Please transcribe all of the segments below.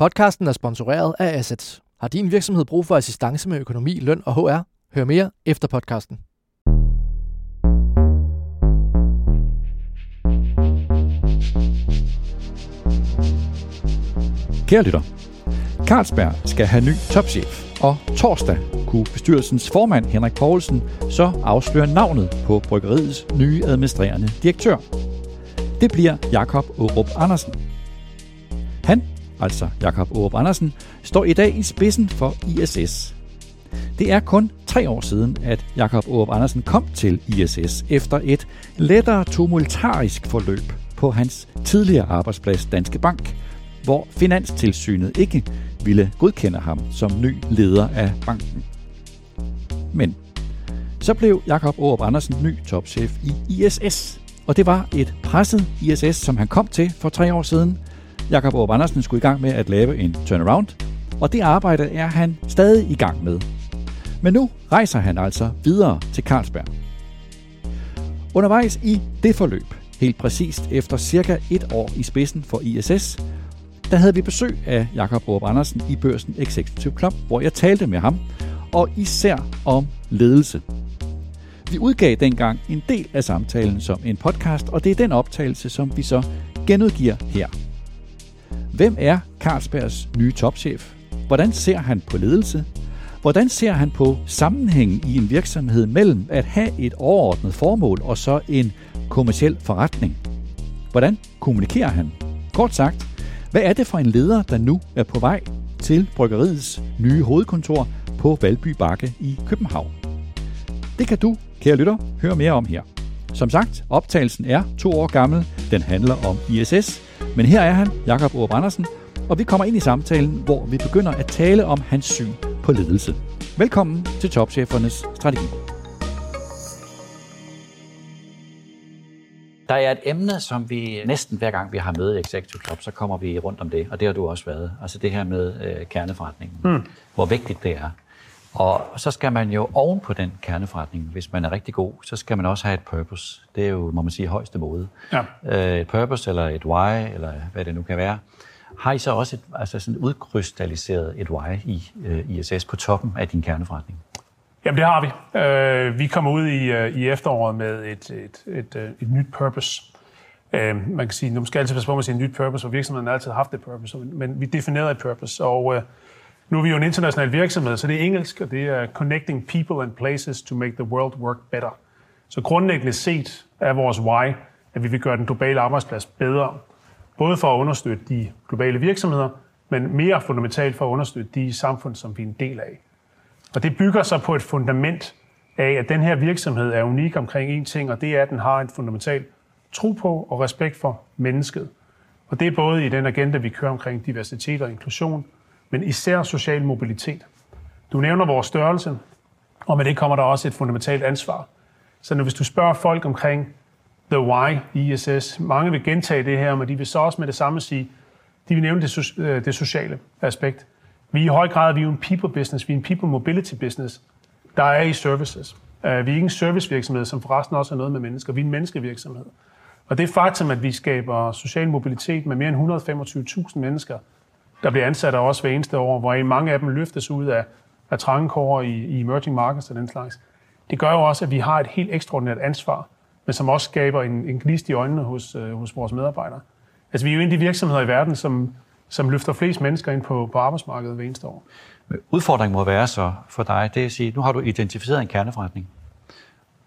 Podcasten er sponsoreret af Assets. Har din virksomhed brug for assistance med økonomi, løn og HR? Hør mere efter podcasten. Kære lytter, Carlsberg skal have ny topchef, og torsdag kunne bestyrelsens formand Henrik Poulsen så afsløre navnet på bryggeriets nye administrerende direktør. Det bliver Jakob Aarup Andersen. Altså Jakob Aarup Andersen, står i dag i spidsen for ISS. Det er kun tre år siden, at Jakob Aarup Andersen kom til ISS efter et lettere tumultarisk forløb på hans tidligere arbejdsplads Danske Bank, hvor Finanstilsynet ikke ville godkende ham som ny leder af banken. Men så blev Jakob Aarup Andersen ny topchef i ISS, og det var et presset ISS, som han kom til for tre år siden. Jakob Aarup Andersen skulle i gang med at lave en turnaround, og det arbejde er han stadig i gang med. Men nu rejser han altså videre til Carlsberg. Undervejs i det forløb, helt præcist efter cirka et år i spidsen for ISS, der havde vi besøg af Jakob Aarup Andersen i Børsen Executive Club, hvor jeg talte med ham, og især om ledelse. Vi udgav dengang en del af samtalen som en podcast, og det er den optagelse, som vi så genudgiver her. Hvem er Carlsbergs nye topchef? Hvordan ser han på ledelse? Hvordan ser han på sammenhængen i en virksomhed mellem at have et overordnet formål og så en kommersiel forretning? Hvordan kommunikerer han? Kort sagt, hvad er det for en leder, der nu er på vej til bryggeriets nye hovedkontor på Valby Bakke i København? Det kan du, kære lytter, høre mere om her. Som sagt, optagelsen er to år gammel. Den handler om ISS. Men her er han, Jakob Aarup Andersen, og vi kommer ind i samtalen, hvor vi begynder at tale om hans syn på ledelse. Velkommen til Topchefernes Strategi. Der er et emne, som vi næsten hver gang vi har møde i Executive Club, så kommer vi rundt om det, og det har du også været. Altså det her med øh, kerneforretningen. Mm. Hvor vigtigt det er. Og så skal man jo oven på den kerneforretning, hvis man er rigtig god, så skal man også have et purpose. Det er jo, må man sige, højeste mode. Ja. Øh, et purpose eller et why, eller hvad det nu kan være. Har I så også et, altså sådan udkrystalliseret et why i øh, ISS på toppen af din kerneforretning? Jamen det har vi. Øh, vi kommer ud i, øh, i efteråret med et, et, et, øh, et nyt purpose. Øh, man kan sige, nu skal altid passe på med at sige et nyt purpose, for virksomheden har altid haft et purpose, men vi definerede et purpose, og øh, nu er vi jo en international virksomhed, så det er engelsk, og det er Connecting People and Places to Make the World Work Better. Så grundlæggende set er vores why, at vi vil gøre den globale arbejdsplads bedre. Både for at understøtte de globale virksomheder, men mere fundamentalt for at understøtte de samfund, som vi er en del af. Og det bygger sig på et fundament af, at den her virksomhed er unik omkring én ting, og det er, at den har en fundamental tro på og respekt for mennesket. Og det er både i den agenda, vi kører omkring diversitet og inklusion, men især social mobilitet. Du nævner vores størrelse, og med det kommer der også et fundamentalt ansvar. Så når hvis du spørger folk omkring the why i ISS, mange vil gentage det her, men de vil så også med det samme sige, de vil nævne det, so- øh, det sociale aspekt. Vi er i høj grad vi er en people business, vi er en people mobility business, der er i services. Øh, vi er ikke en servicevirksomhed, som forresten også har noget med mennesker. Vi er en menneskevirksomhed. Og det faktum, at vi skaber social mobilitet med mere end 125.000 mennesker, der bliver ansat af os hver eneste år, hvor mange af dem løftes ud af, af trangekår i, i emerging markets og den slags. Det gør jo også, at vi har et helt ekstraordinært ansvar, men som også skaber en, en gnist i øjnene hos, øh, hos vores medarbejdere. Altså, vi er jo en af de virksomheder i verden, som, som løfter flest mennesker ind på, på arbejdsmarkedet hver eneste år. Udfordringen må være så for dig, det er at sige, nu har du identificeret en kerneforretning,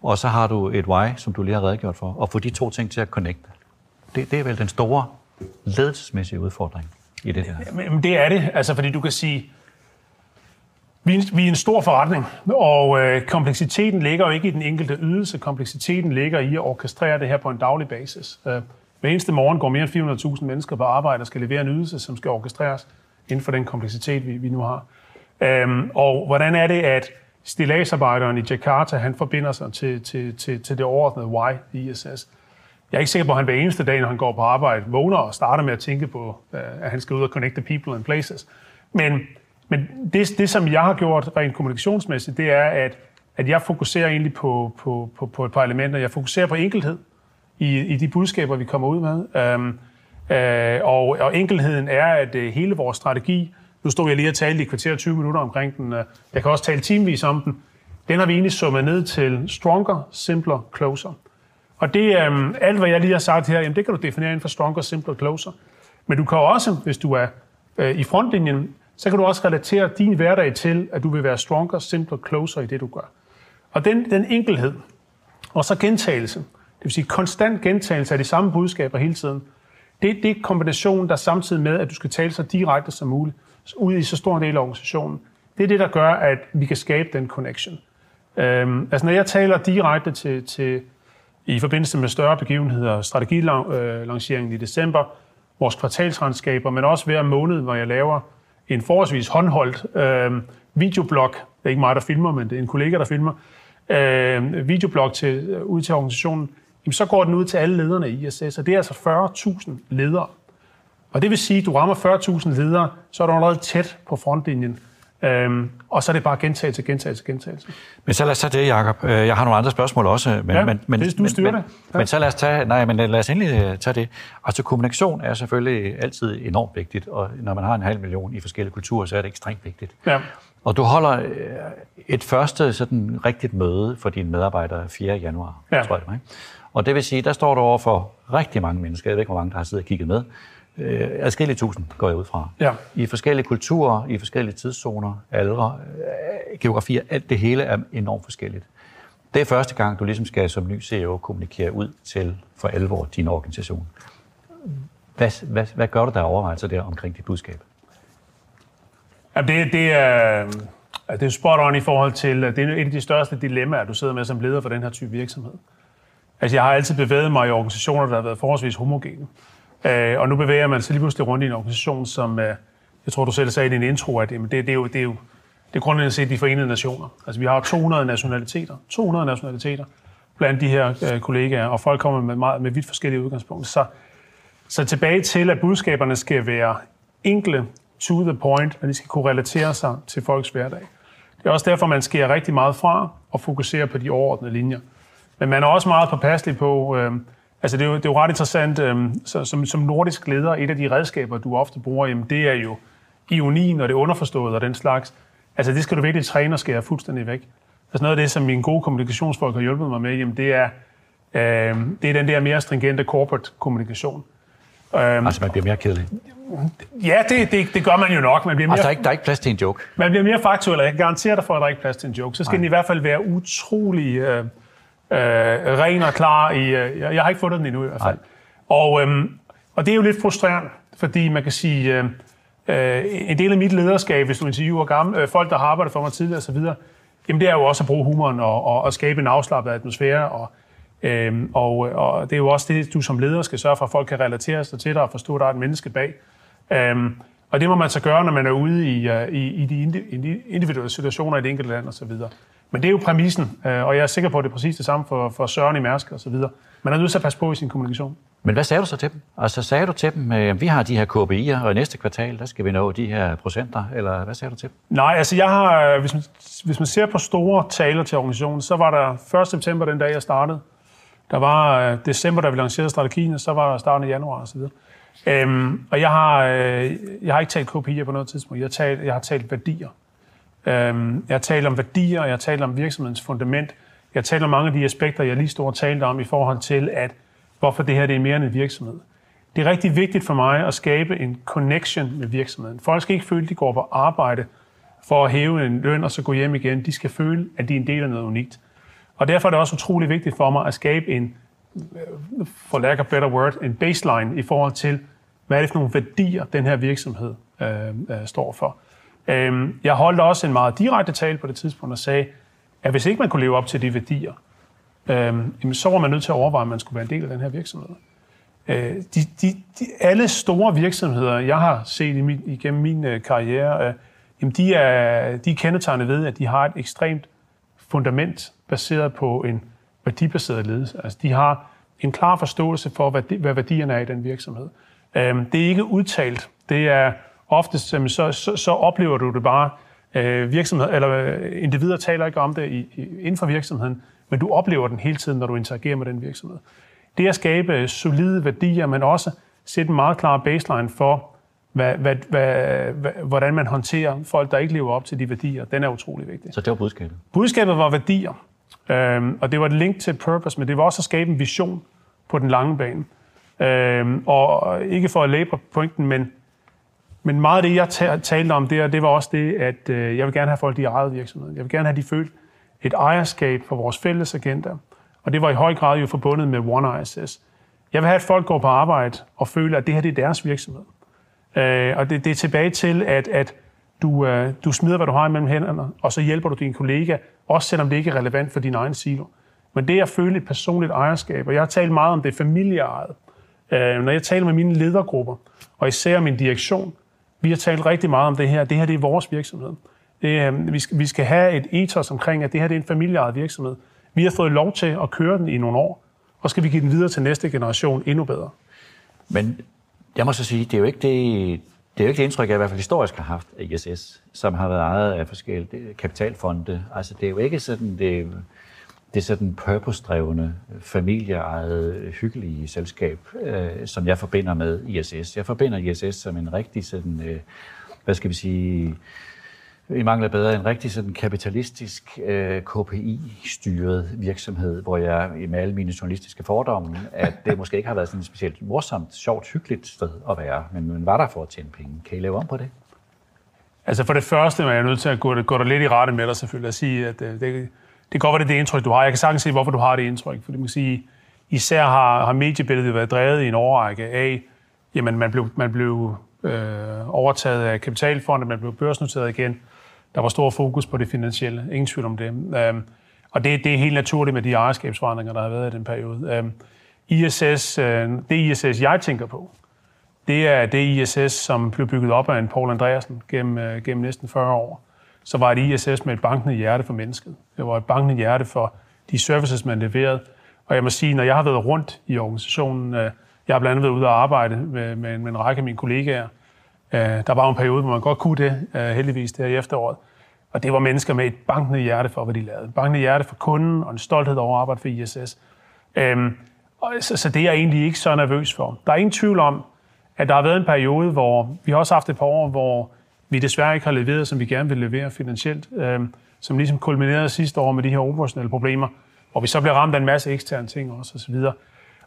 og så har du et why, som du lige har redegjort for, og få de to ting til at connecte. Det, det er vel den store ledelsesmæssige udfordring i det her. Jamen, det er det, altså fordi du kan sige, vi er, vi er en stor forretning, og øh, kompleksiteten ligger jo ikke i den enkelte ydelse. Kompleksiteten ligger i at orkestrere det her på en daglig basis. Øh, hver eneste morgen går mere end 400.000 mennesker på arbejde og skal levere en ydelse, som skal orkestreres inden for den kompleksitet, vi, vi nu har. Øhm, og hvordan er det, at stilagsarbejderen i Jakarta, han forbinder sig til, til, til, til det overordnede why i ISS? Jeg er ikke sikker på, at han hver eneste dag, når han går på arbejde, vågner og starter med at tænke på, øh, at han skal ud og connect the people and places. Men, men det, det, som jeg har gjort rent kommunikationsmæssigt, det er, at, at jeg fokuserer egentlig på, på, på, på et par elementer. Jeg fokuserer på enkelhed i, i de budskaber, vi kommer ud med. Um, Øh, og, og enkelheden er, at øh, hele vores strategi, nu stod jeg lige og talte i kvarter 20 minutter omkring den, øh, jeg kan også tale timevis om den, den har vi egentlig summet ned til stronger, simpler, closer. Og det, øh, alt hvad jeg lige har sagt her, jamen, det kan du definere inden for stronger, simpler, closer. Men du kan også, hvis du er øh, i frontlinjen, så kan du også relatere din hverdag til, at du vil være stronger, simpler, closer i det, du gør. Og den, den enkelhed, og så gentagelse, det vil sige konstant gentagelse af de samme budskaber hele tiden, det, det er kombinationen, der samtidig med, at du skal tale så direkte som muligt, ud i så stor en del af organisationen. Det er det, der gør, at vi kan skabe den connection. Øhm, altså når jeg taler direkte til, til i forbindelse med større begivenheder, strategilanceringen i december, vores kvartalsregnskaber, men også hver måned, hvor jeg laver en forholdsvis håndholdt øh, videoblog. Det er ikke mig, der filmer, men det er en kollega, der filmer. Øh, videoblog til, øh, ud til organisationen. Jamen, så går den ud til alle lederne i ISS, og det er altså 40.000 ledere. Og det vil sige, at du rammer 40.000 ledere, så er du allerede tæt på frontlinjen. Øhm, og så er det bare gentagelse, gentagelse, gentagelse. Men så lad os tage det, Jacob. Øh, jeg har nogle andre spørgsmål også. Men, ja, men, men, det, du styrer men, det. Ja. Men så lad os tage, nej, men lad os endelig øh, tage det. Altså kommunikation er selvfølgelig altid enormt vigtigt, og når man har en halv million i forskellige kulturer, så er det ekstremt vigtigt. Ja. Og du holder øh, et første sådan rigtigt møde for dine medarbejdere 4. januar, ja. tror jeg. Ikke? Og det vil sige, der står du over for rigtig mange mennesker. Jeg ved ikke, hvor mange, der har siddet og kigget med øh, adskillige tusind, går jeg ud fra. Ja. I forskellige kulturer, i forskellige tidszoner, aldre, øh, geografier, alt det hele er enormt forskelligt. Det er første gang, du ligesom skal som ny CEO kommunikere ud til for alvor din organisation. Hvad, hvad, hvad gør du der overvejelser der omkring dit budskab? Ja, det, det, er, det er spot on i forhold til, det er et af de største dilemmaer, du sidder med som leder for den her type virksomhed. Altså, jeg har altid bevæget mig i organisationer, der har været forholdsvis homogene. Øh, og nu bevæger man sig lige pludselig rundt i en organisation, som, øh, jeg tror, du selv sagde i din intro, at det, det, er, jo, det er jo det er grundlæggende set de forenede nationer. Altså, vi har 200 nationaliteter. 200 nationaliteter blandt de her øh, kollegaer, og folk kommer med, meget, med vidt forskellige udgangspunkter. Så, så tilbage til, at budskaberne skal være enkle, to the point, at de skal kunne relatere sig til folks hverdag. Det er også derfor, man skærer rigtig meget fra og fokuserer på de overordnede linjer. Men man er også meget påpasselig på, øh, Altså det er jo, det er jo ret interessant, øhm, så, som, som nordisk leder, et af de redskaber, du ofte bruger, jamen, det er jo ionien og det underforståede og den slags. Altså det skal du virkelig træne og skære fuldstændig væk. Altså noget af det, som mine gode kommunikationsfolk har hjulpet mig med, jamen, det er, øh, det er den der mere stringente corporate kommunikation. Um, altså man bliver mere kedelig? Ja, det, det, det gør man jo nok. Man bliver mere, altså der er, ikke, der er ikke plads til en joke? Man bliver mere faktuel, og jeg kan garantere dig for, at der er ikke plads til en joke. Så skal Nej. den i hvert fald være utrolig... Øh, øh, ren og klar. I, øh, jeg, jeg har ikke fundet den endnu i hvert fald. Og, øh, og det er jo lidt frustrerende, fordi man kan sige, øh, øh, en del af mit lederskab, hvis du interviewer gamle, øh, folk, der har arbejdet for mig tidligere osv., jamen det er jo også at bruge humoren og, og, og skabe en afslappet atmosfære. Og, øh, og, og det er jo også det, du som leder skal sørge for, at folk kan relatere sig til dig og forstå, at der er et menneske bag. Øh, og det må man så gøre, når man er ude i, øh, i, i de individuelle situationer i det enkelte land osv. Men det er jo præmissen, øh, og jeg er sikker på, at det er præcis det samme for, for Søren i Mærsk og så videre. Man er nødt til at passe på i sin kommunikation. Men hvad sagde du så til dem? Altså sagde du til dem, at vi har de her KPI'er, og i næste kvartal, der skal vi nå de her procenter, eller hvad sagde du til dem? Nej, altså jeg har, hvis man, hvis man ser på store taler til organisationen, så var der 1. september, den dag jeg startede. Der var øh, december, da vi lancerede strategien, og så var der starten af januar osv. Øhm, og jeg har, øh, jeg har ikke talt KPI'er på noget tidspunkt. Jeg har talt, jeg har talt værdier. Øhm, jeg har talt om værdier, jeg har talt om virksomhedens fundament. Jeg har talt om mange af de aspekter, jeg lige stod og talte om i forhold til, at hvorfor det her det er mere end en virksomhed. Det er rigtig vigtigt for mig at skabe en connection med virksomheden. Folk skal ikke føle, at de går på arbejde for at hæve en løn og så gå hjem igen. De skal føle, at de er en del af noget unikt. Og derfor er det også utrolig vigtigt for mig at skabe en, for lack of better word, en baseline i forhold til, hvad er det for nogle værdier, den her virksomhed øh, øh, står for. Øhm, jeg holdt også en meget direkte tale på det tidspunkt og sagde, at hvis ikke man kunne leve op til de værdier, øhm, så var man nødt til at overveje, om man skulle være en del af den her virksomhed. Øh, de, de, de, alle store virksomheder, jeg har set i min, igennem min øh, karriere, øh, jamen de, er, de er kendetegnet ved, at de har et ekstremt fundament baseret på en værdibaseret ledelse. Altså de har en klar forståelse for, hvad, de, hvad værdierne er i den virksomhed. Øhm, det er ikke udtalt. Det er oftest så, så, så oplever du det bare. Øh, virksomhed, eller øh, individer taler ikke om det i, i, inden for virksomheden, men du oplever den hele tiden, når du interagerer med den virksomhed. Det at skabe solide værdier, men også sætte en meget klar baseline for, hvad, hvad, hvad, hvad, hvordan man håndterer folk, der ikke lever op til de værdier. Den er utrolig vigtig. Så det var budskabet? Budskabet var værdier, øhm, og det var et link til purpose, men det var også at skabe en vision på den lange bane. Øhm, og ikke for at labor pointen, men, men meget af det, jeg talte om der, det var også det, at øh, jeg vil gerne have folk, de ejet virksomheden. Jeg vil gerne have, de følt et ejerskab for vores fælles agenda. Og det var i høj grad jo forbundet med One ISS. Jeg vil have, at folk går på arbejde og føler, at det her det er deres virksomhed. Øh, og det, det er tilbage til, at, at du, øh, du smider, hvad du har imellem hænderne, og så hjælper du din kollega, også selvom det ikke er relevant for din egen silo. Men det er at føle et personligt ejerskab, og jeg har talt meget om det familieejet. Øh, når jeg taler med mine ledergrupper, og især min direktion, vi har talt rigtig meget om det her. Det her det er vores virksomhed. Det, øhm, vi, skal, vi skal have et ethos omkring, at det her det er en familieejet virksomhed. Vi har fået lov til at køre den i nogle år, og skal vi give den videre til næste generation endnu bedre. Men jeg må så sige, det er jo ikke det, det er jo ikke det indtryk, jeg i hvert fald historisk har haft af ISS, som har været ejet af forskellige kapitalfonde. Altså, det er jo ikke sådan, det, det er sådan purpose-drevne, familieejede, hyggelige selskab, øh, som jeg forbinder med ISS. Jeg forbinder ISS som en rigtig sådan, øh, hvad skal vi sige, i mangler bedre, en rigtig sådan kapitalistisk øh, KPI-styret virksomhed, hvor jeg med alle mine journalistiske fordomme, at det måske ikke har været sådan et specielt morsomt, sjovt, hyggeligt sted at være, men man var der for at tjene penge. Kan I lave om på det? Altså for det første er jeg nødt til at gå, gå der lidt i rette med dig selvfølgelig, at sige, at øh, det, det kan godt være, det er det indtryk, du har. Jeg kan sagtens se, hvorfor du har det indtryk, for det må sige, især har, har mediebilledet været drevet i en overrække af, jamen man blev, man blev øh, overtaget af kapitalfonde, man blev børsnoteret igen, der var stor fokus på det finansielle. Ingen tvivl om det. Um, og det, det er helt naturligt med de ejerskabsforandringer, der har været i den periode. Øhm, um, ISS, øh, det ISS, jeg tænker på, det er det ISS, som blev bygget op af en Paul Andreasen gennem, øh, gennem næsten 40 år. Så var et ISS med et bankende hjerte for mennesket. Det var et bankende hjerte for de services, man leverede. Og jeg må sige, når jeg har været rundt i organisationen, øh, jeg har blandt andet været ude og arbejde med, med, med en række af mine kollegaer, øh, der var en periode, hvor man godt kunne det, øh, heldigvis heldigvis der i efteråret. Og det var mennesker med et bankende hjerte for, hvad de lavede. Et bankende hjerte for kunden og en stolthed over at arbejde for ISS. Øhm, så, så det er jeg egentlig ikke så nervøs for. Der er ingen tvivl om, at der har været en periode, hvor vi har også haft et par år, hvor vi desværre ikke har leveret, som vi gerne vil levere finansielt, øh, som ligesom kulminerede sidste år med de her operationelle problemer, hvor vi så blev ramt af en masse eksterne ting også osv.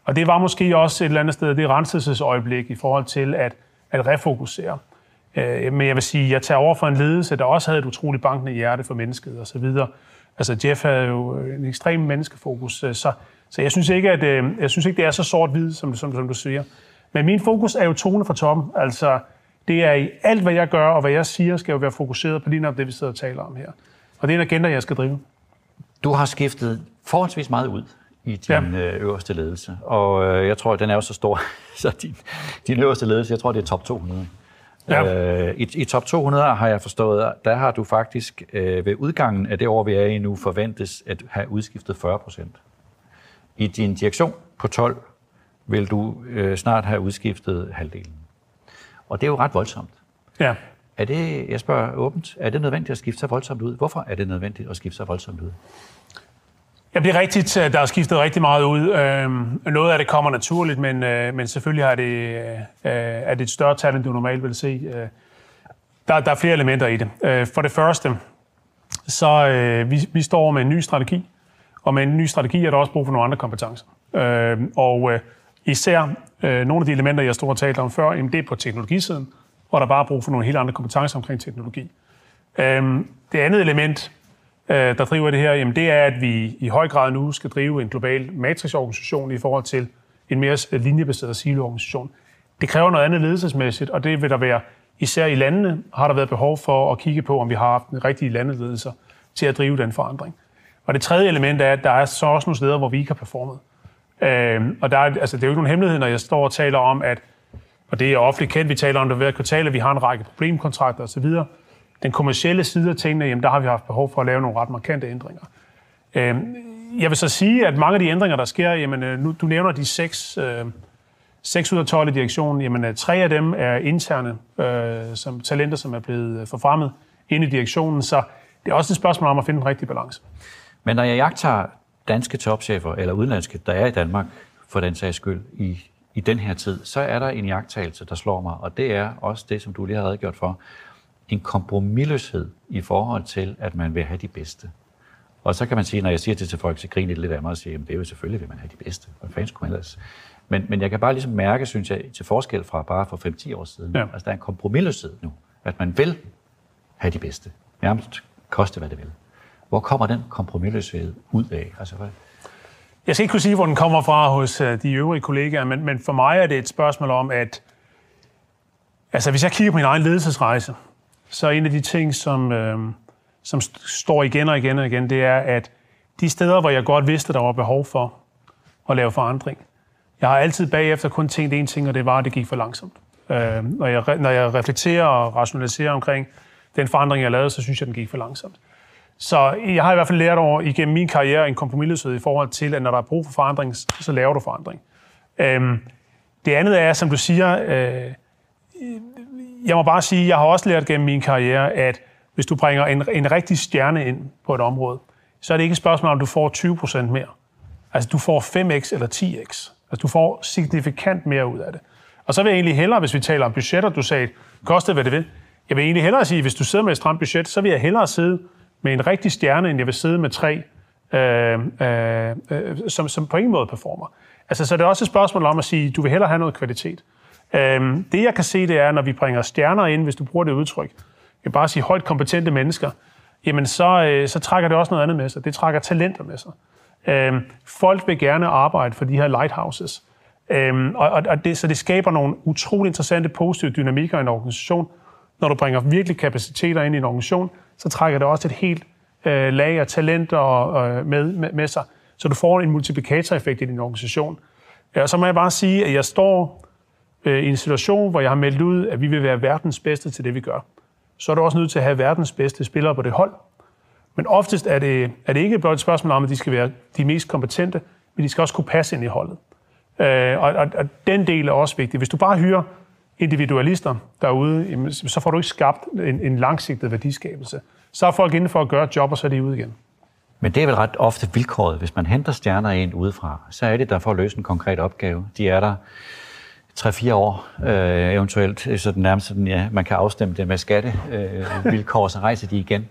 Og det var måske også et eller andet sted det renselsesøjeblik i forhold til, at at refokusere. Øh, men jeg vil sige, jeg tager over for en ledelse, der også havde et utroligt bankende hjerte for mennesket osv. Altså Jeff havde jo en ekstrem menneskefokus, øh, så, så jeg synes ikke, at øh, jeg synes ikke, det er så sort-hvid, som, som, som du siger. Men min fokus er jo tone fra toppen. Altså, det er i alt, hvad jeg gør og hvad jeg siger, skal jo være fokuseret på lige nok det, vi sidder og taler om her. Og det er en agenda, jeg skal drive. Du har skiftet forholdsvis meget ud i din ja. øverste ledelse. Og øh, jeg tror, den er jo så stor, så din, din øverste ledelse, jeg tror, det er top 200. Ja. Øh, i, I top 200 har jeg forstået, der har du faktisk øh, ved udgangen af det år, vi er i nu, forventes at have udskiftet 40 procent. I din direktion på 12 vil du øh, snart have udskiftet halvdelen. Og det er jo ret voldsomt. Ja. Er det, jeg spørger åbent, er det nødvendigt at skifte så voldsomt ud? Hvorfor er det nødvendigt at skifte så voldsomt ud? Ja, det er rigtigt. Der er skiftet rigtig meget ud. Øhm, noget af det kommer naturligt, men, øh, men selvfølgelig er det, øh, er det et større tal, end du normalt vil se. Øh, der, der er flere elementer i det. For det første, så vi, vi står med en ny strategi, og med en ny strategi er der også brug for nogle andre kompetencer. Og især øh, nogle af de elementer, jeg stod og talte om før, jamen det er på teknologisiden, hvor der bare er brug for nogle helt andre kompetencer omkring teknologi. Øhm, det andet element, Øh, der driver det her, jamen det er, at vi i høj grad nu skal drive en global matrixorganisation i forhold til en mere øh, linjebaseret siloorganisation. Det kræver noget andet ledelsesmæssigt, og det vil der være, især i landene, har der været behov for at kigge på, om vi har haft en rigtig landeledelser til at drive den forandring. Og det tredje element er, at der er så også nogle steder, hvor vi ikke har performet. Øh, og der er, altså, det er jo ikke nogen hemmelighed, når jeg står og taler om, at, og det er offentligt kendt, vi taler om det hver kvartal, at vi har en række problemkontrakter osv., den kommercielle side af tingene, jamen der har vi haft behov for at lave nogle ret markante ændringer. Øh, jeg vil så sige, at mange af de ændringer, der sker, jamen, øh, nu, du nævner de seks, øh, 6 ud af 12 i direktionen, jamen øh, tre af dem er interne øh, som talenter, som er blevet øh, forfremmet ind i direktionen, så det er også et spørgsmål om at finde en rigtig balance. Men når jeg jagter danske topchefer, eller udenlandske, der er i Danmark, for den sags skyld, i i den her tid, så er der en jagttagelse, der slår mig, og det er også det, som du lige har redegjort for, en kompromilløshed i forhold til, at man vil have de bedste. Og så kan man sige, når jeg siger det til folk, så griner lidt af mig og siger, at det er jo selvfølgelig, vil man have de bedste. Hvad fanden skulle man ellers? Men, men jeg kan bare ligesom mærke, synes jeg, til forskel fra bare for 5-10 år siden, ja. altså der er en kompromilløshed nu, at man vil have de bedste. Nærmest koste, hvad det vil. Hvor kommer den kompromilløshed ud af? Altså, hvad? Jeg skal ikke kunne sige, hvor den kommer fra hos øh, de øvrige kollegaer, men, men for mig er det et spørgsmål om, at altså, hvis jeg kigger på min egen ledelsesrejse, så er en af de ting, som, øh, som står igen og igen og igen, det er, at de steder, hvor jeg godt vidste, der var behov for at lave forandring, jeg har altid bagefter kun tænkt én ting, og det var, at det gik for langsomt. Øh, når, jeg, når jeg reflekterer og rationaliserer omkring den forandring, jeg lavede, så synes jeg, den gik for langsomt. Så jeg har i hvert fald lært over igennem min karriere en kompromisløshed i forhold til, at når der er brug for forandring, så laver du forandring. Øhm, det andet er, som du siger, øh, jeg må bare sige, jeg har også lært gennem min karriere, at hvis du bringer en, en rigtig stjerne ind på et område, så er det ikke et spørgsmål om, du får 20% mere. Altså, du får 5x eller 10x. Altså, du får signifikant mere ud af det. Og så vil jeg egentlig hellere, hvis vi taler om budgetter, du sagde, koste hvad det vil. Jeg vil egentlig hellere sige, hvis du sidder med et stramt budget, så vil jeg hellere sidde med en rigtig stjerne, end jeg vil sidde med tre, øh, øh, øh, som, som på ingen måde performer. Altså, så det er også et spørgsmål om at sige, du vil hellere have noget kvalitet. Øh, det jeg kan se, det er, når vi bringer stjerner ind, hvis du bruger det udtryk, jeg bare sige højt kompetente mennesker, jamen så, øh, så trækker det også noget andet med sig. Det trækker talenter med sig. Øh, folk vil gerne arbejde for de her lighthouses. Øh, og, og det, så det skaber nogle utrolig interessante positive dynamikker i en organisation. Når du bringer virkelig kapaciteter ind i en organisation, så trækker det også et helt øh, lag af talenter øh, med, med, med sig, så du får en multiplikatoreffekt i din organisation. Og så må jeg bare sige, at jeg står øh, i en situation, hvor jeg har meldt ud, at vi vil være verdens bedste til det, vi gør. Så er du også nødt til at have verdens bedste spillere på det hold. Men oftest er det, er det ikke blot et spørgsmål om, at de skal være de mest kompetente, men de skal også kunne passe ind i holdet. Øh, og, og, og den del er også vigtig. Hvis du bare hyrer individualister derude, så får du ikke skabt en, en langsigtet værdiskabelse. Så er folk inde for at gøre et job, og så er de ude igen. Men det er vel ret ofte vilkåret. Hvis man henter stjerner ind udefra, så er det der for at løse en konkret opgave. De er der 3-4 år øh, eventuelt, så den nærmest sådan, ja, man kan afstemme det med skattevilkår, øh, så rejser de igen.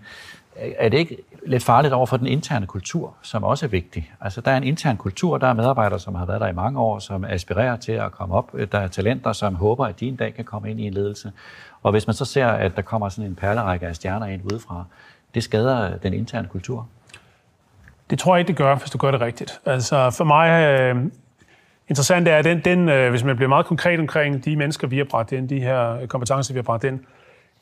Er det ikke lidt farligt over for den interne kultur, som også er vigtig? Altså, der er en intern kultur, der er medarbejdere, som har været der i mange år, som aspirerer til at komme op. Øh, der er talenter, som håber, at de en dag kan komme ind i en ledelse. Og hvis man så ser, at der kommer sådan en perlerække af stjerner ind udefra, det skader den interne kultur. Det tror jeg ikke, det gør, hvis du gør det rigtigt. Altså, for mig, øh, interessant er, at den, den, øh, hvis man bliver meget konkret omkring de mennesker, vi har bragt ind, de her kompetencer, vi har bragt ind,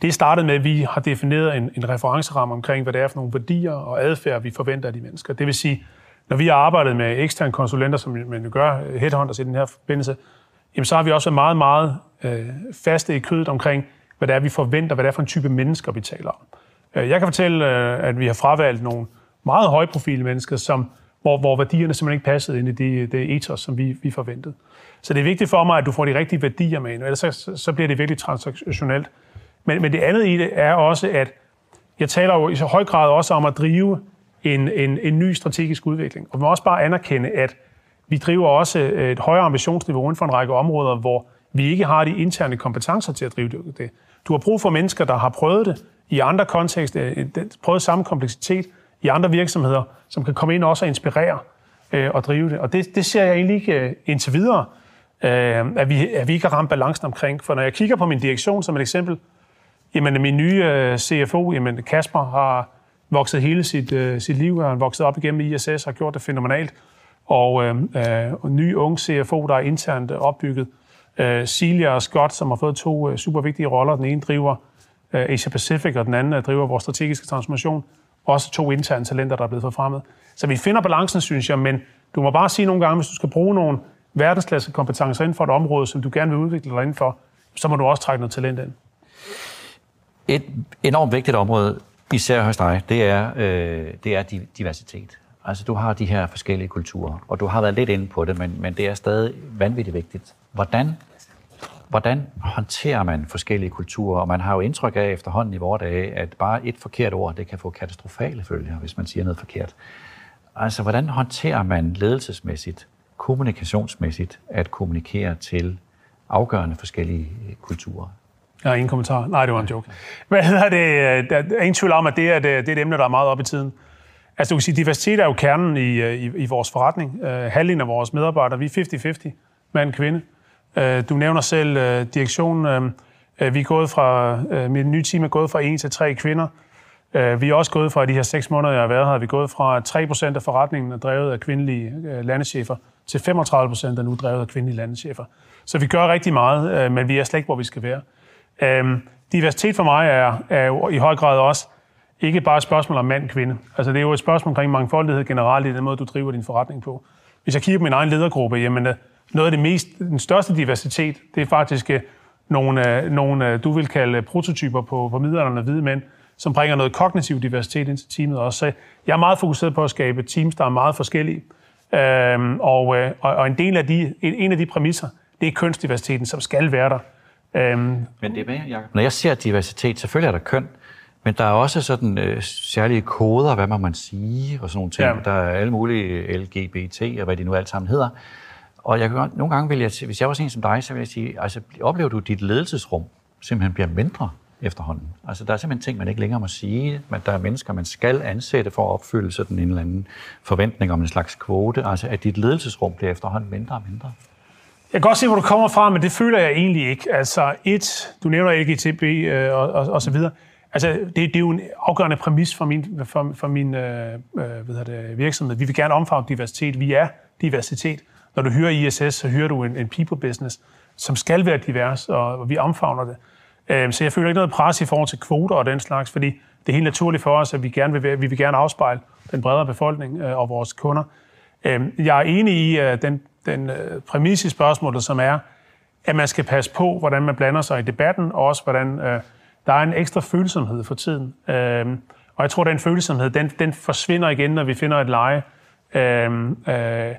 det startede med, at vi har defineret en, en referenceramme omkring, hvad det er for nogle værdier og adfærd, vi forventer af de mennesker. Det vil sige, når vi har arbejdet med eksterne konsulenter, som man jo gør, headhunters i den her forbindelse, jamen så har vi også været meget, meget øh, faste i kødet omkring, hvad det er, vi forventer, hvad det er for en type mennesker, vi taler om. Øh, jeg kan fortælle, øh, at vi har fravalgt nogle meget højprofile mennesker, som, hvor, hvor værdierne simpelthen ikke passede ind i det, det ethos, som vi, vi forventede. Så det er vigtigt for mig, at du får de rigtige værdier med ind, ellers så, så bliver det virkelig transaktionelt. Men, men det andet i det er også, at jeg taler jo i så høj grad også om at drive en, en, en ny strategisk udvikling. Og vi må også bare anerkende, at vi driver også øh, et højere ambitionsniveau inden for en række områder, hvor vi ikke har de interne kompetencer til at drive det. Du har brug for mennesker, der har prøvet det i andre kontekster, prøvet samme kompleksitet i andre virksomheder, som kan komme ind også og inspirere øh, og drive det. Og det, det ser jeg egentlig ikke øh, indtil videre, øh, at, vi, at vi ikke har ramt balancen omkring. For når jeg kigger på min direktion som et eksempel, Jamen, min nye øh, CFO, jamen Kasper, har vokset hele sit, øh, sit liv, han vokset op igennem ISS, har gjort det fænomenalt. Og øh, øh, ny ung CFO, der er internt opbygget. Øh, Celia og Scott, som har fået to øh, super vigtige roller. Den ene driver øh, Asia Pacific, og den anden øh, driver vores strategiske transformation. Også to interne talenter, der er blevet forfremmet. Så vi finder balancen, synes jeg, men du må bare sige nogle gange, hvis du skal bruge nogle verdensklasse kompetencer inden for et område, som du gerne vil udvikle dig inden for, så må du også trække noget talent ind. Et enormt vigtigt område, især hos dig, det er, øh, det er diversitet. Altså, du har de her forskellige kulturer, og du har været lidt inde på det, men, men det er stadig vanvittigt vigtigt. Hvordan, hvordan håndterer man forskellige kulturer? Og man har jo indtryk af efterhånden i vores dage, at bare et forkert ord, det kan få katastrofale følger, hvis man siger noget forkert. Altså, hvordan håndterer man ledelsesmæssigt kommunikationsmæssigt at kommunikere til afgørende forskellige kulturer? Jeg har ingen kommentar. Nej, det var en joke. Hvad hedder det? Der er ingen tvivl om, at det er, det er et emne, der er meget op i tiden. Altså, du kan sige, diversitet er jo kernen i, øh, i, i vores forretning. Uh, halvdelen af vores medarbejdere, vi er 50-50, mand og kvinde. Uh, du nævner selv uh, direktionen. Uh, vi er gået fra, uh, mit nye team er gået fra 1 til 3 kvinder. Uh, vi er også gået fra, de her 6 måneder, jeg har været her, vi er gået fra 3% af forretningen er drevet af kvindelige uh, til 35% er nu drevet af kvindelige landeschefer. Så vi gør rigtig meget, uh, men vi er slet ikke, hvor vi skal være. Øhm, diversitet for mig er, er jo i høj grad også ikke bare et spørgsmål om mand-kvinde. Altså, det er jo et spørgsmål omkring mangfoldighed generelt i den måde, du driver din forretning på. Hvis jeg kigger på min egen ledergruppe, jamen, øh, noget af det mest, den største diversitet, det er faktisk øh, nogle, øh, nogle du vil kalde prototyper på, på middelalderne hvide mænd, som bringer noget kognitiv diversitet ind til teamet også. Så jeg er meget fokuseret på at skabe teams, der er meget forskellige. Øhm, og, og, en del af de, en af de præmisser, det er kønsdiversiteten, som skal være der. Øhm, Men det er med, Jacob. Når jeg ser diversitet, selvfølgelig er der køn, men der er også sådan øh, særlige koder, hvad man må sige, og sådan nogle ting. Ja. Der er alle mulige LGBT, og hvad de nu alt sammen hedder. Og jeg kan, nogle gange vil jeg, hvis jeg var sådan en som dig, så vil jeg sige, altså oplever du, at dit ledelsesrum simpelthen bliver mindre efterhånden? Altså der er simpelthen ting, man ikke længere må sige, men der er mennesker, man skal ansætte for at opfylde sådan en eller anden forventning om en slags kvote. Altså at dit ledelsesrum bliver efterhånden mindre og mindre. Jeg kan godt se, hvor du kommer fra, men det føler jeg egentlig ikke. Altså et, du nævner LGTB øh, og, og, og så videre. Altså, det, det er jo en afgørende præmis for min, for, for min øh, øh hvad det, virksomhed. Vi vil gerne omfavne diversitet. Vi er diversitet. Når du hører ISS, så hører du en, en people business, som skal være divers, og vi omfavner det. Øh, så jeg føler ikke noget pres i forhold til kvoter og den slags, fordi det er helt naturligt for os, at vi gerne vil, vi vil gerne afspejle den bredere befolkning øh, og vores kunder. Øh, jeg er enig i øh, den, den øh, præmis i spørgsmålet, som er, at man skal passe på, hvordan man blander sig i debatten, og også hvordan øh, der er en ekstra følsomhed for tiden. Øhm, og jeg tror, at den følsomhed, den, den forsvinder igen, når vi finder et leje. Øhm, øh,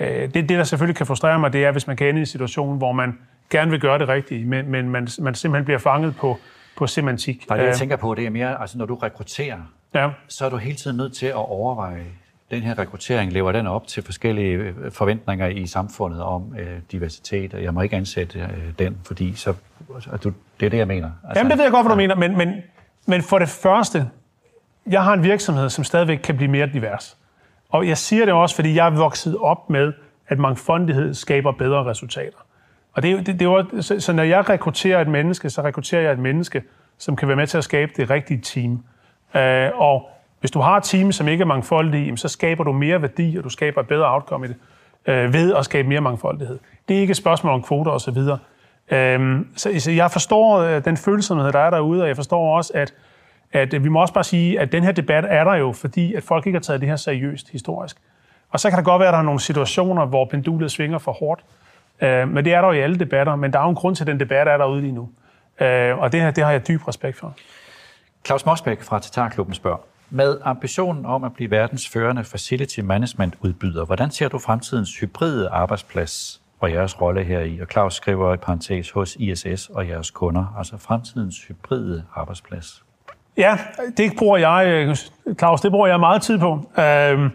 øh, det, det, der selvfølgelig kan frustrere mig, det er, hvis man kan ende i en situation, hvor man gerne vil gøre det rigtige, men, men man, man simpelthen bliver fanget på, på semantik. Nej, det, jeg øh, tænker på, det er mere, altså når du rekrutterer, ja. så er du hele tiden nødt til at overveje, den her rekruttering, lever den op til forskellige øh, forventninger i samfundet om øh, diversitet, og jeg må ikke ansætte øh, den, fordi så, altså, du, det er det, jeg mener. Altså, Jamen, det ved jeg godt, hvad du mener, men, men, men for det første, jeg har en virksomhed, som stadigvæk kan blive mere divers. Og jeg siger det også, fordi jeg er vokset op med, at mangfoldighed skaber bedre resultater. Og det, det, det var, så, så når jeg rekrutterer et menneske, så rekrutterer jeg et menneske, som kan være med til at skabe det rigtige team. Øh, og hvis du har et team, som ikke er mangfoldige, så skaber du mere værdi, og du skaber et bedre outcome i det, øh, ved at skabe mere mangfoldighed. Det er ikke et spørgsmål om kvoter osv. Øhm, så, så jeg forstår øh, den følsomhed, der er derude, og jeg forstår også, at, at vi må også bare sige, at den her debat er der jo, fordi at folk ikke har taget det her seriøst historisk. Og så kan det godt være, at der er nogle situationer, hvor pendulet svinger for hårdt. Øh, men det er der jo i alle debatter, men der er jo en grund til, at den debat er derude lige nu. Øh, og det, her, det har jeg dyb respekt for. Claus Mosbæk fra Tatarklubben spørger, med ambitionen om at blive verdens førende facility management udbyder, hvordan ser du fremtidens hybride arbejdsplads og jeres rolle her i? Og Claus skriver i parentes hos ISS og jeres kunder, altså fremtidens hybride arbejdsplads. Ja, det bruger jeg, øh, Claus, det bruger jeg meget tid på. Øhm,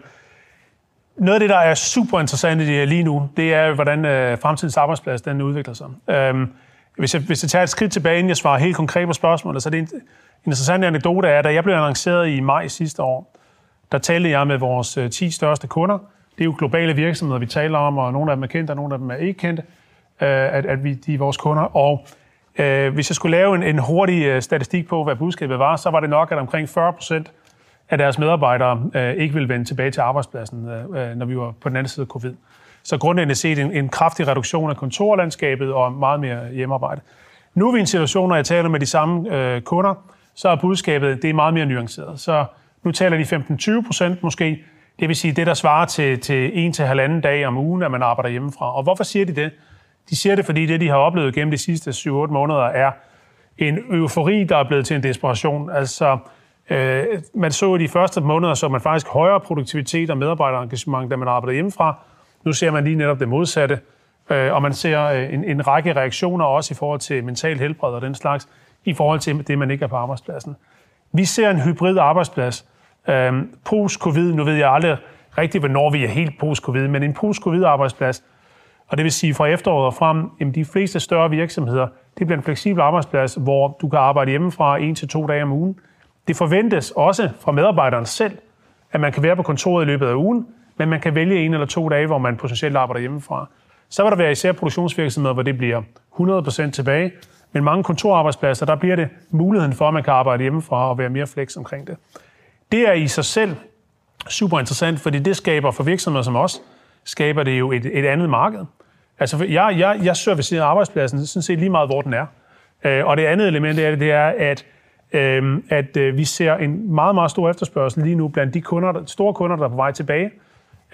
noget af det, der er super interessant i det lige nu, det er, hvordan øh, fremtidens arbejdsplads den udvikler sig. Øhm, hvis, jeg, hvis jeg tager et skridt tilbage, inden jeg svarer helt konkret på spørgsmålet, så er det en, interessante anekdote er, da jeg blev annonceret i maj sidste år, der talte jeg med vores øh, 10 største kunder. Det er jo globale virksomheder, vi taler om, og nogle af dem er kendte, og nogle af dem er ikke kendte, øh, at, at vi, de er vores kunder. Og øh, hvis jeg skulle lave en, en hurtig øh, statistik på, hvad budskabet var, så var det nok, at omkring 40 procent af deres medarbejdere øh, ikke ville vende tilbage til arbejdspladsen, øh, når vi var på den anden side af covid. Så grundlæggende set en, en kraftig reduktion af kontorlandskabet og meget mere hjemmearbejde. Nu er vi i en situation, når jeg taler med de samme øh, kunder, så er budskabet det er meget mere nuanceret. Så nu taler de 15-20 procent måske. Det vil sige det, der svarer til, til en til halvanden dag om ugen, at man arbejder hjemmefra. Og hvorfor siger de det? De siger det, fordi det, de har oplevet gennem de sidste 7-8 måneder, er en eufori, der er blevet til en desperation. Altså, øh, man så i de første måneder, så man faktisk højere produktivitet og medarbejderengagement, da man arbejdede hjemmefra. Nu ser man lige netop det modsatte, øh, og man ser øh, en, en række reaktioner også i forhold til mental helbred og den slags i forhold til det, man ikke er på arbejdspladsen. Vi ser en hybrid arbejdsplads. Øhm, Post-covid, nu ved jeg aldrig rigtigt, hvornår vi er helt post-covid, men en post-covid-arbejdsplads, og det vil sige fra efteråret og frem, jamen de fleste større virksomheder, det bliver en fleksibel arbejdsplads, hvor du kan arbejde hjemmefra en til to dage om ugen. Det forventes også fra medarbejderen selv, at man kan være på kontoret i løbet af ugen, men man kan vælge en eller to dage, hvor man potentielt arbejder hjemmefra. Så vil der være især produktionsvirksomheder, hvor det bliver 100% tilbage, men mange kontorarbejdspladser, der bliver det muligheden for, at man kan arbejde hjemmefra og være mere flex omkring det. Det er i sig selv super interessant, fordi det skaber for virksomheder som os, skaber det jo et, et andet marked. Altså, jeg, jeg, jeg servicerer arbejdspladsen sådan set lige meget, hvor den er. Øh, og det andet element af det, det er, at, øh, at øh, vi ser en meget, meget stor efterspørgsel lige nu blandt de kunder, store kunder, der er på vej tilbage.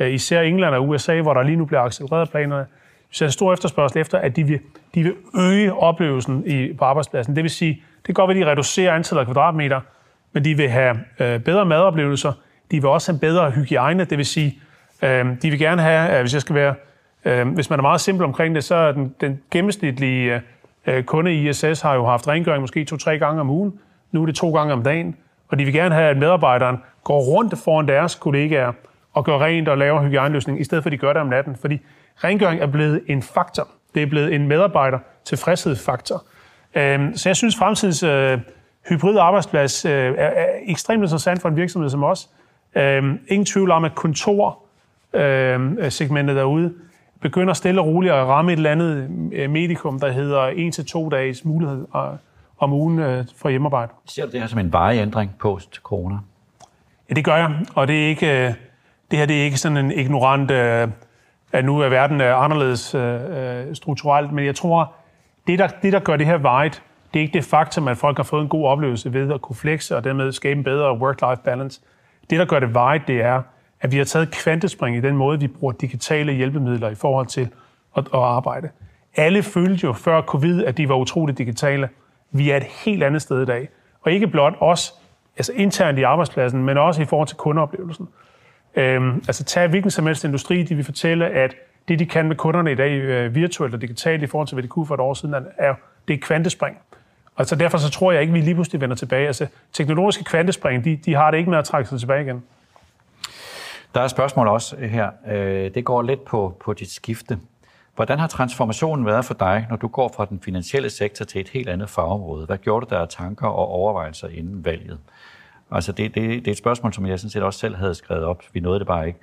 Øh, især England og USA, hvor der lige nu bliver accelereret planerne. så ser en stor efterspørgsel efter, at de vil, de vil øge oplevelsen i, på arbejdspladsen. Det vil sige, det kan godt være, at de reducerer antallet af kvadratmeter, men de vil have øh, bedre madoplevelser. De vil også have bedre hygiejne, det vil sige, øh, de vil gerne have, øh, hvis jeg skal være Øh, hvis man er meget simpel omkring det, så er den, den gennemsnitlige øh, øh kunde i ISS har jo haft rengøring måske to-tre gange om ugen. Nu er det to gange om dagen. Og de vil gerne have, at medarbejderen går rundt foran deres kollegaer og gør rent og laver hygiejneløsning, i stedet for at de gør det om natten. Fordi rengøring er blevet en faktor. Det er blevet en medarbejder tilfredshedsfaktor. Øh, så jeg synes, fremtidens øh, hybrid arbejdsplads øh, er, ekstremt interessant for en virksomhed som os. Øh, ingen tvivl om, at kontorsegmentet øh, derude begynder stille og roligt at ramme et eller andet øh, medikum, der hedder en til to dages mulighed om ugen for hjemmearbejde. Ser du det her som en varig ændring post-corona? Ja, det gør jeg, og det, er ikke, det her det er ikke sådan en ignorant, øh, at nu er verden øh, anderledes øh, strukturelt, men jeg tror, det der, det der gør det her vejet, det er ikke det faktum, at folk har fået en god oplevelse ved at kunne flexe og dermed skabe en bedre work-life balance. Det, der gør det vejet, det er, at vi har taget kvantespring i den måde, vi bruger digitale hjælpemidler i forhold til at, at arbejde. Alle følte jo før covid, at de var utroligt digitale. Vi er et helt andet sted i dag. Og ikke blot os, altså internt i arbejdspladsen, men også i forhold til kundeoplevelsen. Øhm, altså tag hvilken som helst industri, de vil fortælle, at det, de kan med kunderne i dag, øh, virtuelt og digitalt, i forhold til, hvad de kunne for et år siden, er, det er kvantespring. Og så derfor så tror jeg ikke, vi lige pludselig vender tilbage. Altså, teknologiske kvantespring, de, de har det ikke med at trække sig tilbage igen. Der er et spørgsmål også øh, her. Øh, det går lidt på, på dit skifte. Hvordan har transformationen været for dig, når du går fra den finansielle sektor til et helt andet fagområde? Hvad gjorde du der af tanker og overvejelser inden valget? Altså det, det, det er et spørgsmål, som jeg sådan set også selv havde skrevet op. Vi nåede det bare ikke.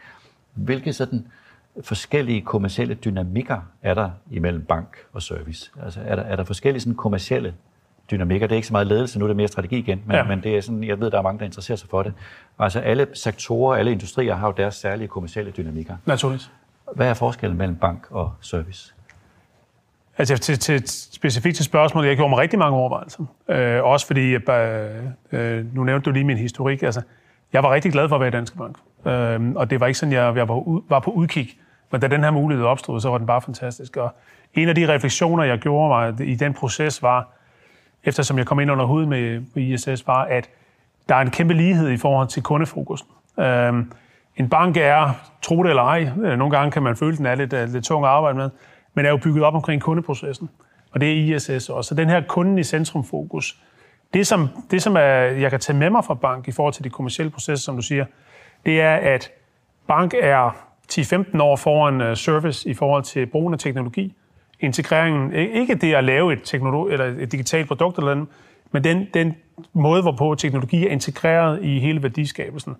Hvilke sådan forskellige kommersielle dynamikker er der imellem bank og service? Altså er der, er der forskellige sådan kommersielle dynamikker. Det er ikke så meget ledelse, nu er det mere strategi igen, men, ja. men det er sådan, jeg ved, der er mange, der interesserer sig for det. Altså alle sektorer, alle industrier har jo deres særlige kommersielle dynamikker. Naturligt. Hvad er forskellen mellem bank og service? Altså til, til, specifikt til spørgsmålet, jeg gjorde mig rigtig mange overvejelser. Øh, også fordi, øh, nu nævnte du lige min historik, altså jeg var rigtig glad for at være i Danske Bank. Øh, og det var ikke sådan, jeg, jeg var, var på udkig. Men da den her mulighed opstod, så var den bare fantastisk. Og en af de refleksioner, jeg gjorde mig i den proces, var, eftersom jeg kom ind under huden med, ISS, var, at der er en kæmpe lighed i forhold til kundefokusen. Øh, en bank er, tro det eller ej, øh, nogle gange kan man føle, at den er lidt, øh, lidt tung at arbejde med, men er jo bygget op omkring kundeprocessen. Og det er ISS også. Så den her kunden i centrum fokus, det som, det som er, jeg kan tage med mig fra bank i forhold til de kommersielle processer, som du siger, det er, at bank er 10-15 år foran øh, service i forhold til brugen af teknologi integreringen, ikke det at lave et, teknologi, eller et digitalt produkt eller andet, men den, den måde, hvorpå teknologi er integreret i hele værdiskabelsen.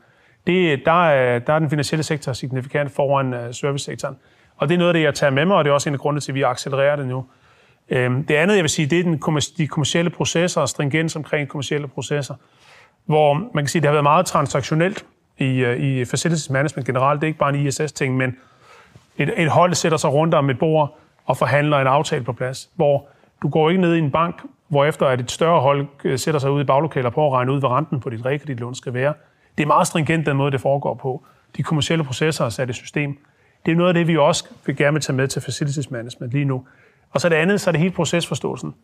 Det, der, er, der er den finansielle sektor signifikant foran øh, servicesektoren. Og det er noget af det, jeg tager med mig, og det er også en af grundene til, at vi accelererer det nu. Øhm, det andet, jeg vil sige, det er den, de kommersielle processer og stringens omkring kommersielle processer, hvor man kan sige, det har været meget transaktionelt i, øh, i facilities management generelt. Det er ikke bare en ISS-ting, men et, et hold sætter sig rundt om et bord, og forhandler en aftale på plads, hvor du går ikke ned i en bank, hvor efter at et større hold øh, sætter sig ud i baglokaler på at regne ud, hvad renten på dit realkreditlån skal være. Det er meget stringent, den måde, det foregår på. De kommersielle processer er sat i system. Det er noget af det, vi også vil gerne tage med til facilities management lige nu. Og så det andet, så er det hele procesforståelsen.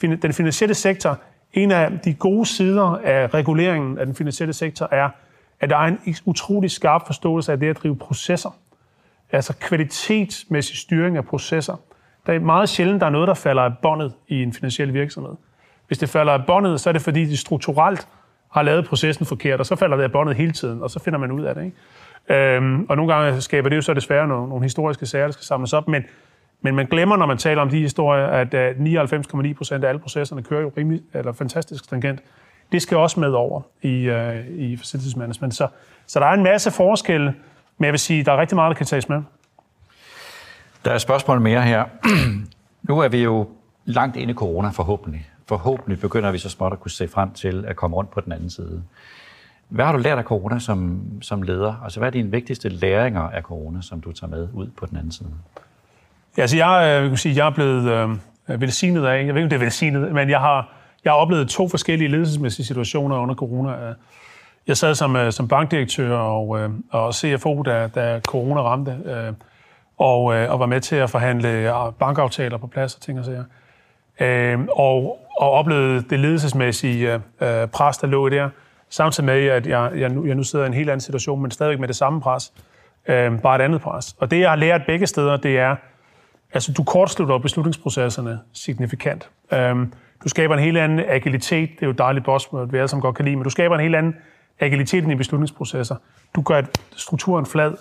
Den finansielle sektor, en af de gode sider af reguleringen af den finansielle sektor er, at der er en utrolig skarp forståelse af det at drive processer altså kvalitetsmæssig styring af processer. Der er meget sjældent, der er noget, der falder af båndet i en finansiel virksomhed. Hvis det falder af båndet, så er det fordi, de strukturelt har lavet processen forkert, og så falder det af båndet hele tiden, og så finder man ud af det. Ikke? Øhm, og nogle gange skaber det jo så desværre nogle, nogle historiske sager, der skal samles op, men, men man glemmer, når man taler om de historier, at øh, 99,9 procent af alle processerne kører jo rimelig, eller fantastisk stringent. Det skal også med over i, øh, i facilities management. Så, så der er en masse forskelle, men jeg vil sige, der er rigtig meget, der kan tages med. Der er et spørgsmål mere her. nu er vi jo langt inde i corona, forhåbentlig. Forhåbentlig begynder vi så småt at kunne se frem til at komme rundt på den anden side. Hvad har du lært af corona som, som leder? Altså, hvad er dine vigtigste læringer af corona, som du tager med ud på den anden side? Ja, altså, jeg, øh, jeg kan sige, jeg er blevet øh, velsignet af, jeg ved ikke, om det er velsignet, men jeg har, jeg har oplevet to forskellige ledelsesmæssige situationer under corona. Øh, jeg sad som, øh, som bankdirektør og, øh, og CFO, da, da corona ramte, øh, og, øh, og var med til at forhandle bankaftaler på plads og ting og sager. Og, og oplevede det ledelsesmæssige pres, der lå der, samtidig med, at jeg, jeg, nu, jeg nu sidder i en helt anden situation, men stadigvæk med det samme pres, øhm, bare et andet pres. Og det, jeg har lært begge steder, det er, altså du kortslutter beslutningsprocesserne signifikant. Øhm, du skaber en helt anden agilitet. Det er jo et dejligt buzzword, vi alle sammen godt kan lide, men du skaber en helt anden agiliteten i beslutningsprocesser. Du gør strukturen flad.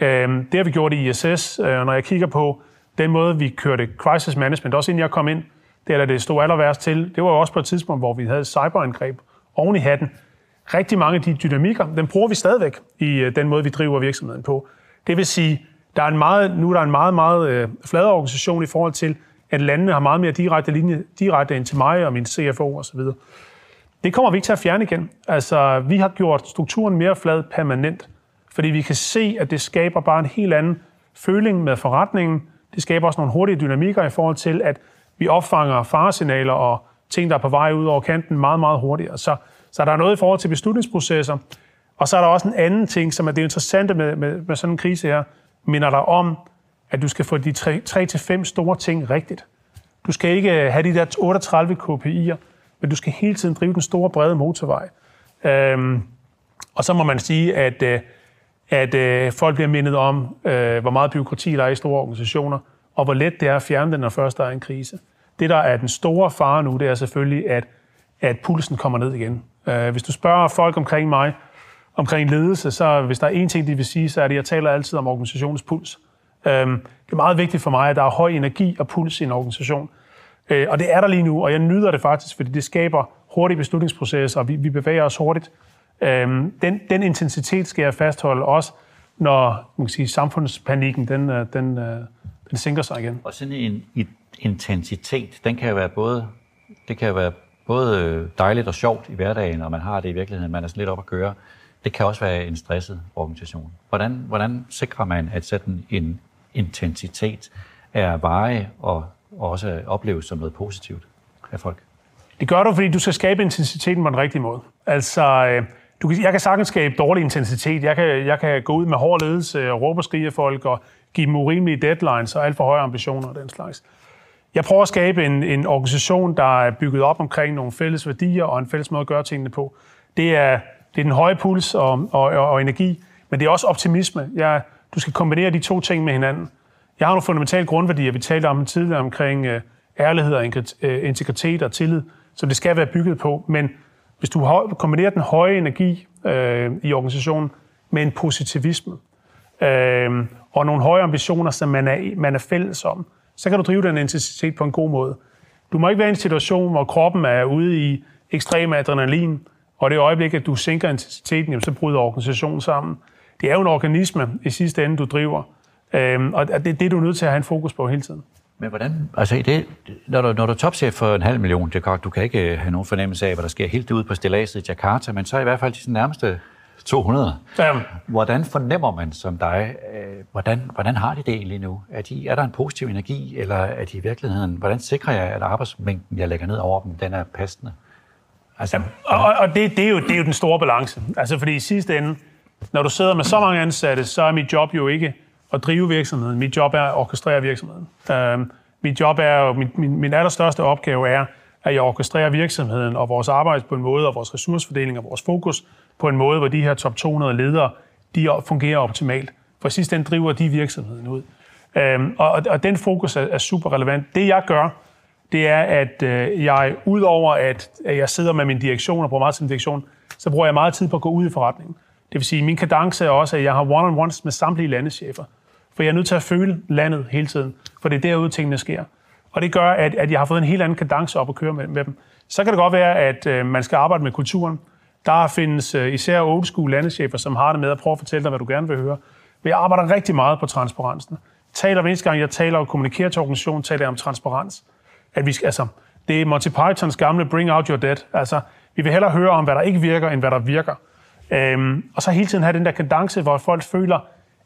Øh, det har vi gjort i ISS, øh, og øh, når jeg kigger på den måde, vi kørte crisis management, også inden jeg kom ind, det er det stod aller værst til. Det var jo også på et tidspunkt, hvor vi havde cyberangreb oven i hatten. Rigtig mange af de dynamikker, den bruger vi stadigvæk i øh, den måde, vi driver virksomheden på. Det vil sige, der er en meget, nu er der en meget, meget øh, flad organisation i forhold til, at landene har meget mere direkte linje, direkte ind til mig og min CFO osv. Det kommer vi ikke til at fjerne igen. Altså, vi har gjort strukturen mere flad permanent, fordi vi kan se, at det skaber bare en helt anden føling med forretningen. Det skaber også nogle hurtige dynamikker i forhold til, at vi opfanger faresignaler og ting, der er på vej ud over kanten meget, meget hurtigere. Så, så der er noget i forhold til beslutningsprocesser. Og så er der også en anden ting, som er det interessante med, med, med sådan en krise her, minder dig om, at du skal få de 3-5 store ting rigtigt. Du skal ikke have de der 38 KPI'er men du skal hele tiden drive den store, brede motorvej. Øhm, og så må man sige, at, øh, at, at folk bliver mindet om, øh, hvor meget byråkrati der er i store organisationer, og hvor let det er at fjerne den, når først der er en krise. Det, der er den store fare nu, det er selvfølgelig, at, at pulsen kommer ned igen. Øh, hvis du spørger folk omkring mig, omkring ledelse, så hvis der er én ting, de vil sige, så er det, at jeg taler altid om organisationens puls. Øhm, det er meget vigtigt for mig, at der er høj energi og puls i en organisation. Øh, og det er der lige nu, og jeg nyder det faktisk, fordi det skaber hurtige beslutningsprocesser, og vi, vi bevæger os hurtigt. Øhm, den, den intensitet skal jeg fastholde også, når man kan sige, samfundspanikken den, øh, den, øh, den sænker sig igen. Og sådan en, en intensitet, den kan jo være både, det kan være både øh, dejligt og sjovt i hverdagen, når man har det i virkeligheden, man er sådan lidt op at køre. Det kan også være en stresset organisation. Hvordan, hvordan sikrer man, at sådan en intensitet er veje og og også opleves som noget positivt af folk? Det gør du, fordi du skal skabe intensiteten på den rigtige måde. Altså, øh, du du, jeg kan sagtens skabe dårlig intensitet. Jeg kan, jeg kan gå ud med hård ledelse og råbe og skrige folk og give dem urimelige deadlines og alt for høje ambitioner og den slags. Jeg prøver at skabe en, en organisation, der er bygget op omkring nogle fælles værdier og en fælles måde at gøre tingene på. Det er, det er den høje puls og, og, og, og energi, men det er også optimisme. Jeg, du skal kombinere de to ting med hinanden. Jeg har nogle fundamentale grundværdier, vi talte om tidligere omkring øh, ærlighed og øh, integritet og tillid, som det skal være bygget på. Men hvis du kombinerer den høje energi øh, i organisationen med en positivisme øh, og nogle høje ambitioner, som man er, man er fælles om, så kan du drive den intensitet på en god måde. Du må ikke være i en situation, hvor kroppen er ude i ekstrem adrenalin, og det øjeblik, at du sænker intensiteten, jamen, så bryder organisationen sammen. Det er jo en organisme i sidste ende, du driver. Øhm, og det, det er du nødt til at have en fokus på hele tiden. Men hvordan, altså det, når, du, når du er topchef for en halv million, det er godt, du kan ikke øh, have nogen fornemmelse af, hvad der sker helt ude på stilladset i Jakarta, men så i hvert fald de nærmeste 200. Ja. Hvordan fornemmer man som dig, øh, hvordan, hvordan har de det egentlig nu? Er, de, er der en positiv energi, eller er de i virkeligheden, hvordan sikrer jeg, at arbejdsmængden, jeg lægger ned over dem, den er passende? Altså, ja, og, og det, det, er jo, det er jo den store balance. Altså fordi i sidste ende, når du sidder med så mange ansatte, så er mit job jo ikke at drive virksomheden. Mit job er at orkestrere virksomheden. Uh, mit job er jo, min, min, min allerstørste opgave er, at jeg orkestrerer virksomheden og vores arbejde på en måde, og vores ressourcefordeling og vores fokus på en måde, hvor de her top 200 ledere, de fungerer optimalt. For sidst den driver de virksomheden ud. Øhm, og, og den fokus er, er super relevant. Det jeg gør, det er, at øh, jeg, udover at, at jeg sidder med min direktion og bruger meget tid direktion, så bruger jeg meget tid på at gå ud i forretningen. Det vil sige, at min kadence er også, at jeg har one-on-ones med samtlige landechefer. For jeg er nødt til at føle landet hele tiden, for det er derude, tingene sker. Og det gør, at, at jeg har fået en helt anden kadence op at køre med, med dem. Så kan det godt være, at øh, man skal arbejde med kulturen. Der findes øh, især old school landeschefer, som har det med at prøve at fortælle dig, hvad du gerne vil høre. Vi arbejder rigtig meget på transparensen. Taler hver gang, jeg taler og kommunikerer til organisationen, taler jeg om transparens. At vi skal, altså, det er Monty Pythons gamle Bring Out Your Dead. Altså, vi vil hellere høre om, hvad der ikke virker, end hvad der virker. Øhm, og så hele tiden have den der kadence, hvor folk føler,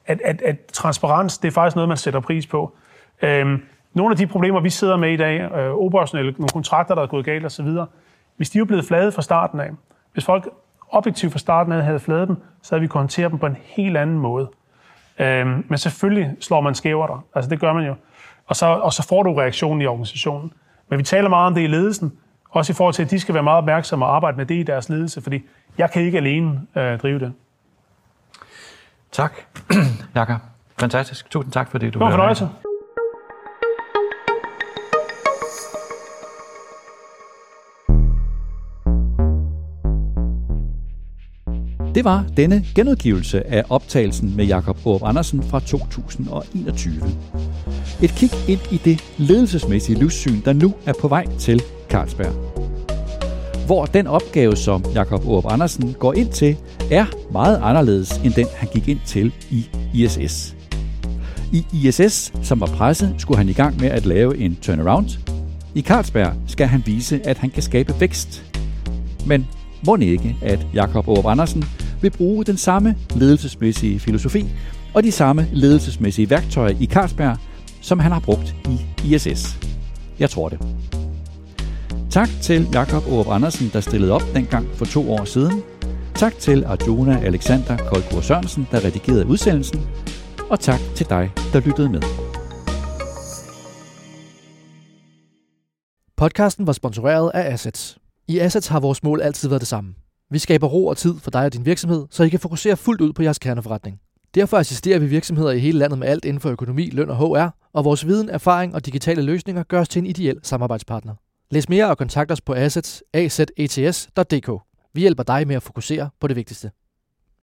at, at, at transparens, det er faktisk noget, man sætter pris på. Øhm, nogle af de problemer, vi sidder med i dag, øh, operationelle, nogle kontrakter, der er gået galt osv., hvis de er blevet flade fra starten af, hvis folk objektivt fra starten af havde fladet dem, så havde vi kunnet håndtere dem på en helt anden måde. Øhm, men selvfølgelig slår man skæver der. Altså det gør man jo. Og så, og så får du reaktionen i organisationen. Men vi taler meget om det i ledelsen, også i forhold til, at de skal være meget opmærksomme og arbejde med det i deres ledelse, fordi jeg kan ikke alene øh, drive det. Tak, Jakob. Fantastisk. Tusind tak for det, du Det var en fornøjelse. Det var denne genudgivelse af optagelsen med Jakob Aarup Andersen fra 2021. Et kig ind i det ledelsesmæssige livssyn, der nu er på vej til Carlsberg. Hvor den opgave, som Jakob Aarup Andersen går ind til, er meget anderledes end den, han gik ind til i ISS. I ISS, som var presset, skulle han i gang med at lave en turnaround. I Carlsberg skal han vise, at han kan skabe vækst. Men må ikke, at Jakob Aarup Andersen vil bruge den samme ledelsesmæssige filosofi og de samme ledelsesmæssige værktøjer i Carlsberg, som han har brugt i ISS. Jeg tror det. Tak til Jakob Aarup Andersen, der stillede op dengang for to år siden. Tak til Arjuna Alexander Koldgaard Sørensen, der redigerede udsendelsen. Og tak til dig, der lyttede med. Podcasten var sponsoreret af Assets. I Assets har vores mål altid været det samme. Vi skaber ro og tid for dig og din virksomhed, så I kan fokusere fuldt ud på jeres kerneforretning. Derfor assisterer vi virksomheder i hele landet med alt inden for økonomi, løn og HR, og vores viden, erfaring og digitale løsninger gør os til en ideel samarbejdspartner. Læs mere og kontakt os på assets, Vi hjælper dig med at fokusere på det vigtigste.